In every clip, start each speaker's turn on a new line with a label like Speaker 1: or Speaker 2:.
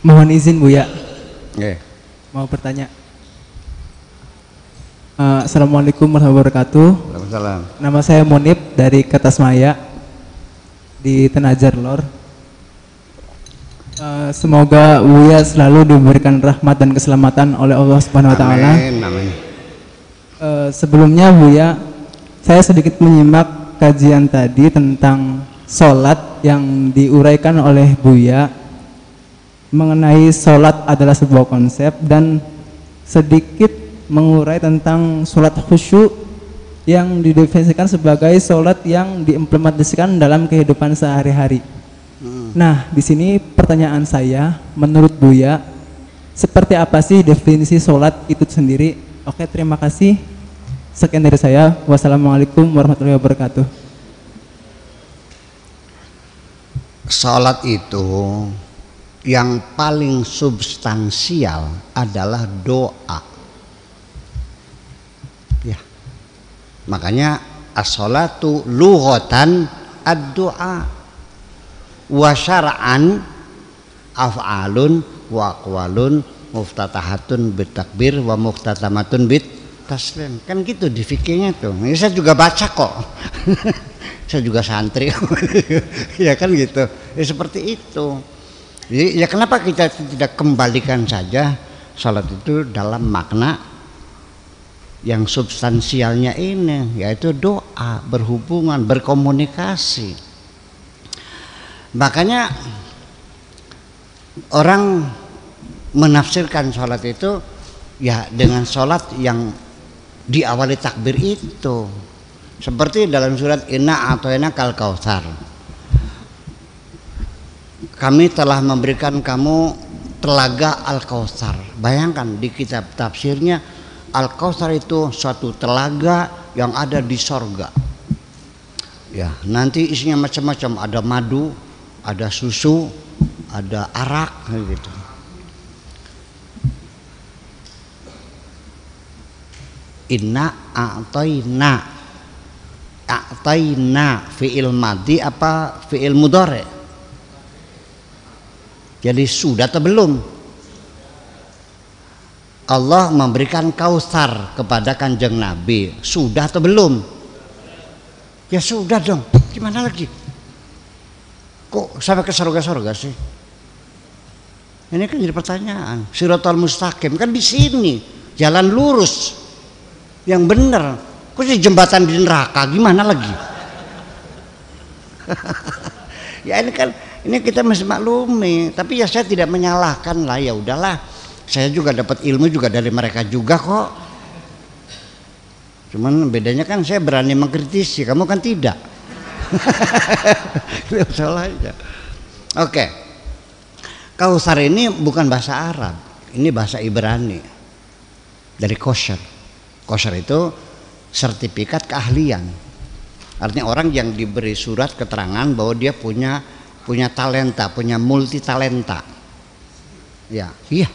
Speaker 1: Mohon izin Buya,
Speaker 2: Nggih.
Speaker 1: mau bertanya. Eh, Assalamualaikum warahmatullahi wabarakatuh.
Speaker 2: Waalaikumsalam.
Speaker 1: Nama saya Monip dari Kertasmaya di Tenajar Lor. Eh, semoga Buya selalu diberikan rahmat dan keselamatan oleh Allah Subhanahu wa taala.
Speaker 2: Amin, amin.
Speaker 1: Eh, sebelumnya Buya, saya sedikit menyimak kajian tadi tentang sholat yang diuraikan oleh Buya mengenai sholat adalah sebuah konsep dan sedikit mengurai tentang sholat khusyuk yang didefinisikan sebagai sholat yang diimplementasikan dalam kehidupan sehari-hari. Nah, di sini pertanyaan saya, menurut Buya, seperti apa sih definisi sholat itu sendiri? Oke, terima kasih. Sekian dari saya. Wassalamualaikum warahmatullahi wabarakatuh.
Speaker 2: Salat itu yang paling substansial adalah doa. Ya. Makanya as-salatu lughatan ad-du'a wa syar'an af'alun wa aqwalun muftatahatun bitakbir wa muftatamatun bit taslim. Kan gitu di fikihnya tuh. Ini saya juga baca kok. saya juga santri. ya kan gitu. Ya seperti itu. Jadi ya kenapa kita tidak kembalikan saja salat itu dalam makna yang substansialnya ini yaitu doa, berhubungan, berkomunikasi. Makanya orang menafsirkan sholat itu ya dengan sholat yang diawali takbir itu seperti dalam surat Inna atau Inna kal kautsar kami telah memberikan kamu telaga al kautsar bayangkan di kitab tafsirnya al kautsar itu suatu telaga yang ada di sorga. Ya nanti isinya macam-macam. Ada madu ada susu ada arak gitu. Inna a'tayna. A'tayna. Fi'il madi apa fi'il mudhari jadi sudah atau belum? Allah memberikan kausar kepada kanjeng Nabi. Sudah atau belum? Ya sudah dong. Gimana lagi? Kok sampai ke surga-surga sih? Ini kan jadi pertanyaan. Siratal mustaqim kan di sini. Jalan lurus. Yang benar. Kok sih jembatan di neraka? Gimana lagi ya ini kan ini kita masih maklumi. Tapi ya saya tidak menyalahkan lah ya udahlah. Saya juga dapat ilmu juga dari mereka juga kok. Cuman bedanya kan saya berani mengkritisi kamu kan tidak. Salah aja. Oke. Kausar ini bukan bahasa Arab ini bahasa Ibrani. Dari kosher. Kosher itu sertifikat keahlian artinya orang yang diberi surat keterangan bahwa dia punya punya talenta punya multi talenta ya iya.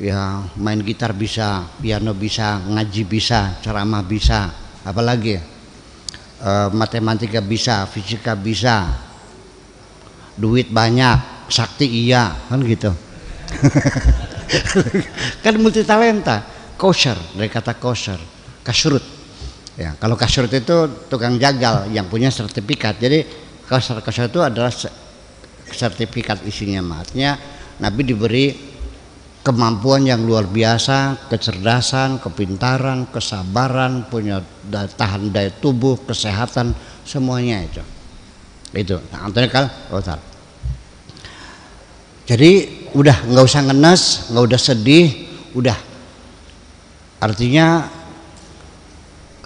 Speaker 2: Ya main gitar bisa piano bisa ngaji bisa ceramah bisa. Apalagi e, matematika bisa fisika bisa. Duit banyak sakti iya kan gitu. Kan multi talenta kosher dari kata kosher. Kasrut ya kalau kasrut itu tukang jagal yang punya sertifikat. Jadi kosher itu adalah sertifikat isinya. Maksudnya Nabi diberi kemampuan yang luar biasa kecerdasan kepintaran kesabaran punya daya, tahan daya tubuh kesehatan semuanya itu. Itu. Nah, kal oh, jadi udah nggak usah ngenes nggak udah sedih udah. Artinya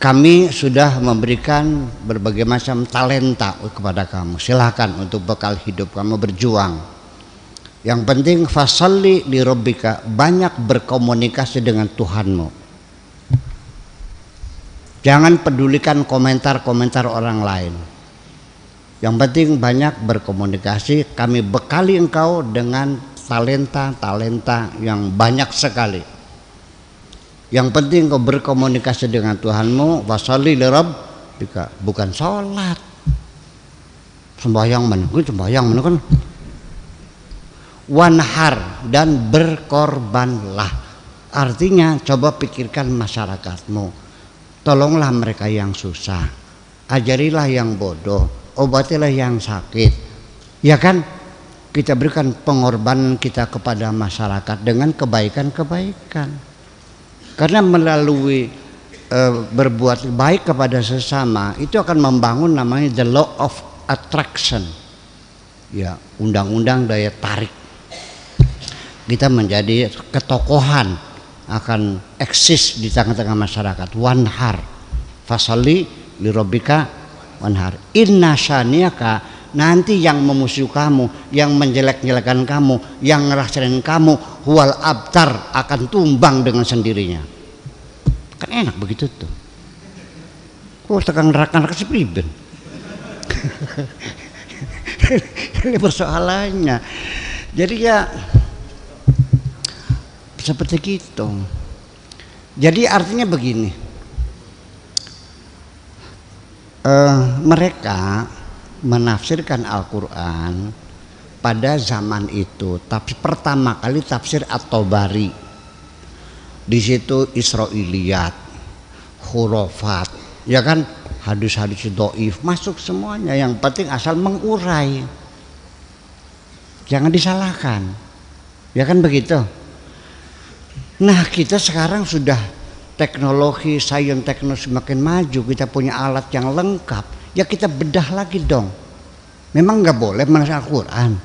Speaker 2: kami sudah memberikan berbagai macam talenta kepada kamu. Silahkan untuk bekal hidup kamu berjuang. Yang penting fasalli di robbika banyak berkomunikasi dengan Tuhanmu. Jangan pedulikan komentar-komentar orang lain. Yang penting banyak berkomunikasi. Kami bekali engkau dengan talenta-talenta yang banyak sekali. Yang penting kau berkomunikasi dengan Tuhanmu wasalli li rabbika bukan sholat sembahyang gue sembahyang mana kan? Wanhar dan berkorbanlah. Artinya coba pikirkan masyarakatmu. Tolonglah mereka yang susah. Ajarilah yang bodoh. Obatilah yang sakit. Ya kan? Kita berikan pengorbanan kita kepada masyarakat dengan kebaikan-kebaikan karena melalui e, berbuat baik kepada sesama itu akan membangun namanya the law of attraction. Ya undang-undang daya tarik. Kita menjadi ketokohan akan eksis di tengah-tengah masyarakat. Wanhar fasali lirobika wanhar inna syaniaka nanti yang memusuh kamu yang menjelek-jelekan kamu yang ngerasain kamu huwal abtar akan tumbang dengan sendirinya kan enak begitu tuh kok tekan neraka-neraka sepriben ini persoalannya jadi ya seperti itu. Jadi artinya begini, uh, mereka menafsirkan Al-Quran pada zaman itu. Tapi pertama kali tafsir atau bari di situ Israiliyat, hurufat, ya kan hadis-hadis doif masuk semuanya. Yang penting asal mengurai, jangan disalahkan, ya kan begitu. Nah kita sekarang sudah teknologi, sains teknologi semakin maju, kita punya alat yang lengkap, ya kita bedah lagi dong. Memang nggak boleh menafsir Al-Quran.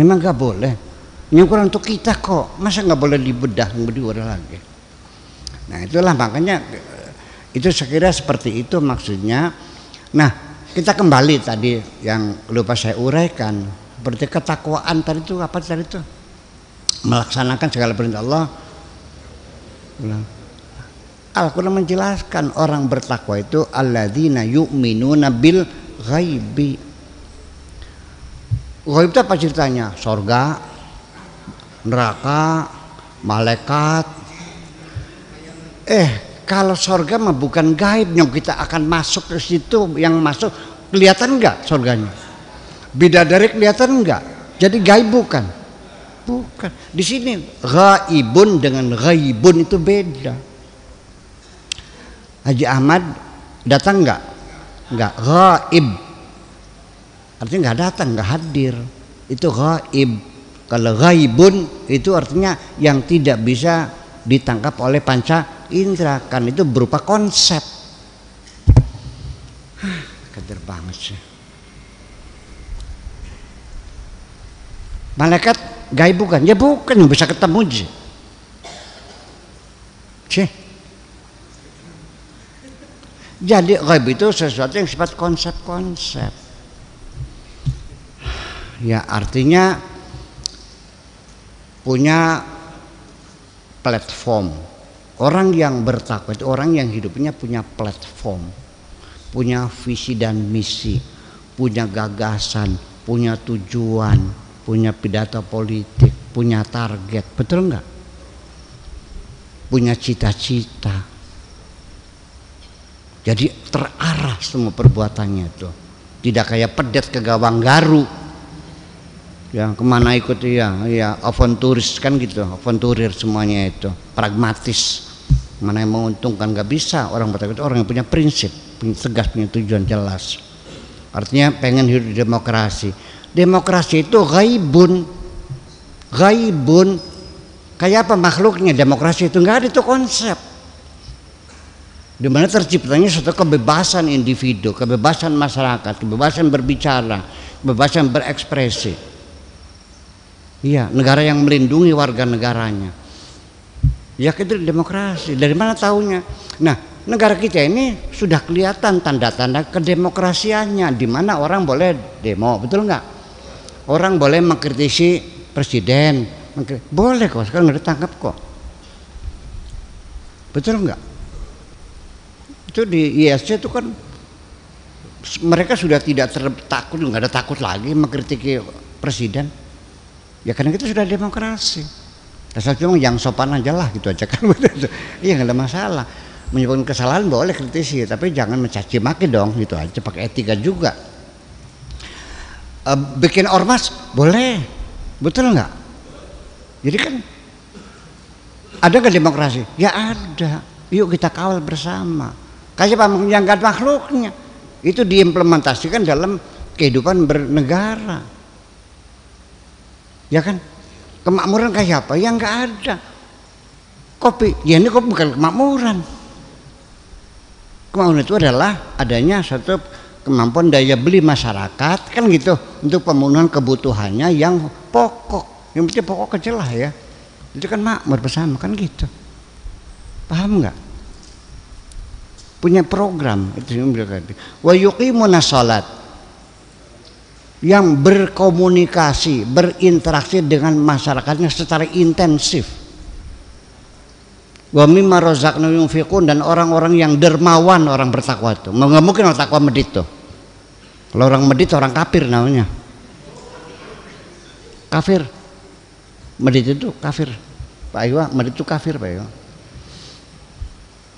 Speaker 2: Memang nggak boleh. Ini Quran untuk kita kok, masa nggak boleh dibedah, dibedah lagi. Nah itulah makanya itu sekira seperti itu maksudnya. Nah kita kembali tadi yang lupa saya uraikan, seperti ketakwaan tadi itu apa tadi itu? melaksanakan segala perintah Allah Al-Quran menjelaskan orang bertakwa itu alladzina yu'minuna bil ghaibi ghaib itu apa ceritanya sorga neraka malaikat eh kalau sorga mah bukan gaib yang kita akan masuk ke situ yang masuk kelihatan enggak sorganya bidadari kelihatan enggak jadi gaib bukan Bukan. Di sini ghaibun dengan ghaibun itu beda. Haji Ahmad datang enggak? Enggak. Ghaib. Artinya enggak datang, enggak hadir. Itu ghaib. Kalau ghaibun itu artinya yang tidak bisa ditangkap oleh panca indera kan itu berupa konsep. Kader banget sih. Malaikat gaib bukan? Ya bukan, bisa ketemu aja. Cih. Jadi gaib itu sesuatu yang sifat konsep-konsep. Ya artinya punya platform. Orang yang bertakwa itu orang yang hidupnya punya platform, punya visi dan misi, punya gagasan, punya tujuan, punya pidato politik, punya target, betul enggak? Punya cita-cita. Jadi terarah semua perbuatannya itu. Tidak kayak pedet ke gawang garu. Yang ke mana ikut ya, ya avanturis kan gitu, avanturir semuanya itu, pragmatis. Mana yang menguntungkan nggak bisa orang bertakwa orang yang punya prinsip, punya tegas, punya tujuan jelas. Artinya pengen hidup di demokrasi Demokrasi itu gaibun. Gaibun. Kayak apa makhluknya demokrasi itu nggak ada itu konsep. Di mana terciptanya suatu kebebasan individu, kebebasan masyarakat, kebebasan berbicara, kebebasan berekspresi. Iya, negara yang melindungi warga negaranya. Ya itu demokrasi. Dari mana tahunya? Nah, negara kita ini sudah kelihatan tanda-tanda kedemokrasiannya di mana orang boleh demo, betul nggak? Orang boleh mengkritisi presiden, boleh kok, sekarang nggak ditangkap kok. Betul nggak? Itu di ISC itu kan mereka sudah tidak takut, nggak ada takut lagi mengkritiki presiden. Ya karena kita sudah demokrasi. Asal cuma yang sopan aja lah gitu aja kan. Iya nggak ada masalah. Menyebabkan kesalahan boleh kritisi, tapi jangan mencaci maki dong gitu aja pakai etika juga. uh, bikin ormas boleh betul nggak jadi kan ada nggak demokrasi ya ada yuk kita kawal bersama kasih menjaga makhluknya itu diimplementasikan dalam kehidupan bernegara ya kan? Kemakmuran kayak apa ya nggak ada. Kopi. Ya ini kopi bukan kemakmuran. Kemakmuran itu adalah adanya satu kemampuan daya beli masyarakat kan gitu untuk pemenuhan kebutuhannya yang pokok. Yang penting pokok kecil lah ya. Itu kan makmur bersama kan gitu. Paham nggak? Punya program itu yang wa yuqimuna salat yang berkomunikasi berinteraksi dengan masyarakatnya secara intensif. Wa mimma razaqna yunfiqun dan orang-orang yang dermawan orang bertakwa itu. Nggak mungkin orang takwa medit tuh. Kalau orang medit orang kafir namanya. Kafir. Medit itu kafir. Pak Iwa medit itu kafir Pak Iwa.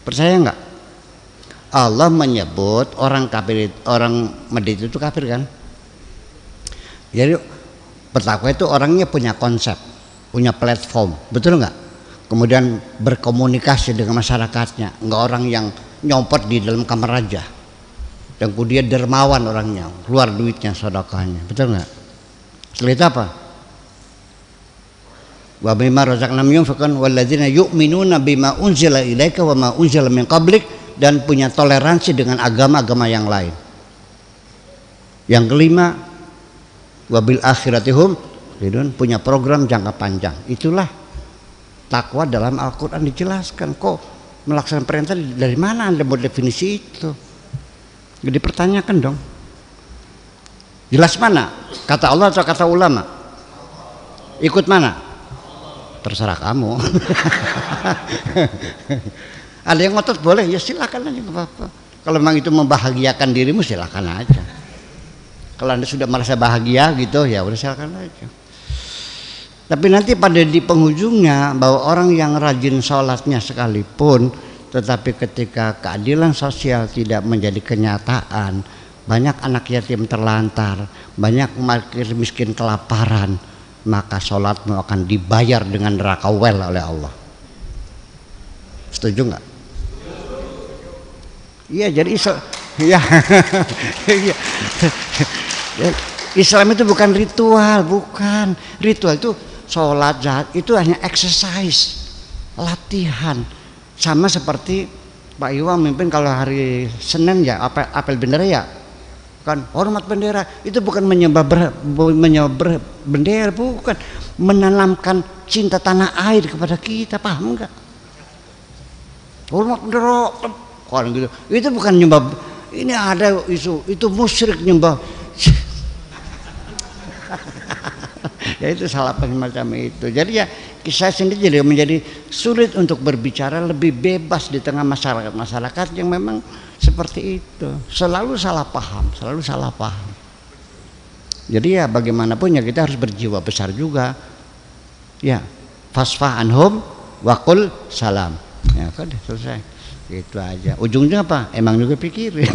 Speaker 2: Percaya nggak? Allah menyebut orang kafir orang medit itu kafir kan jadi bertakwa itu orangnya punya konsep punya platform betul nggak? Kemudian berkomunikasi dengan masyarakatnya enggak orang yang nyompot di dalam kamar raja dan kemudian dermawan orangnya keluar duitnya sodokahnya betul nggak? Itu apa? Wa bima razaqnahum yunfiqun walladzina yu'minuna bima unzila ilaika wa ma unzila min dan punya toleransi dengan agama-agama yang lain. Yang kelima wabil akhiratihum punya program jangka panjang. Itulah takwa dalam Al-Quran dijelaskan. Kok melaksanakan perintah dari mana anda mau definisi itu? Jadi pertanyakan dong. Jelas mana? Kata Allah atau kata ulama? Ikut mana? Terserah kamu. Ada yang ngotot? Boleh. Ya silakan aja apa-apa. Kalau memang itu membahagiakan dirimu silakan aja kalau anda sudah merasa bahagia gitu ya udah silakan aja tapi nanti pada di penghujungnya bahwa orang yang rajin sholatnya sekalipun tetapi ketika keadilan sosial tidak menjadi kenyataan banyak anak yatim terlantar banyak makir miskin kelaparan maka sholatmu akan dibayar dengan neraka well oleh Allah setuju nggak? Iya jadi ya, Islam itu bukan ritual bukan. Ritual itu sholat jahat itu hanya exercise latihan. Sama seperti Pak Iwa memimpin kalau hari Senin ya apel, apel bendera ya. Kan hormat bendera. Itu bukan menyembah ber, menyembah bendera bukan. Menanamkan cinta tanah air kepada kita paham enggak hormat bendera kan gitu. Itu bukan nyembah ini ada isu. Itu musyrik nyembah. Ya itu salah semacam itu. Jadi ya kisah sendiri jadi menjadi sulit untuk berbicara lebih bebas di tengah masyarakat. Masyarakat yang memang seperti itu. Selalu salah paham selalu salah paham. Jadi ya bagaimanapun ya kita harus berjiwa besar juga. Ya fasfah anhum wakul salam. Ya kan selesai itu aja. Ujungnya apa? Emang juga pikirin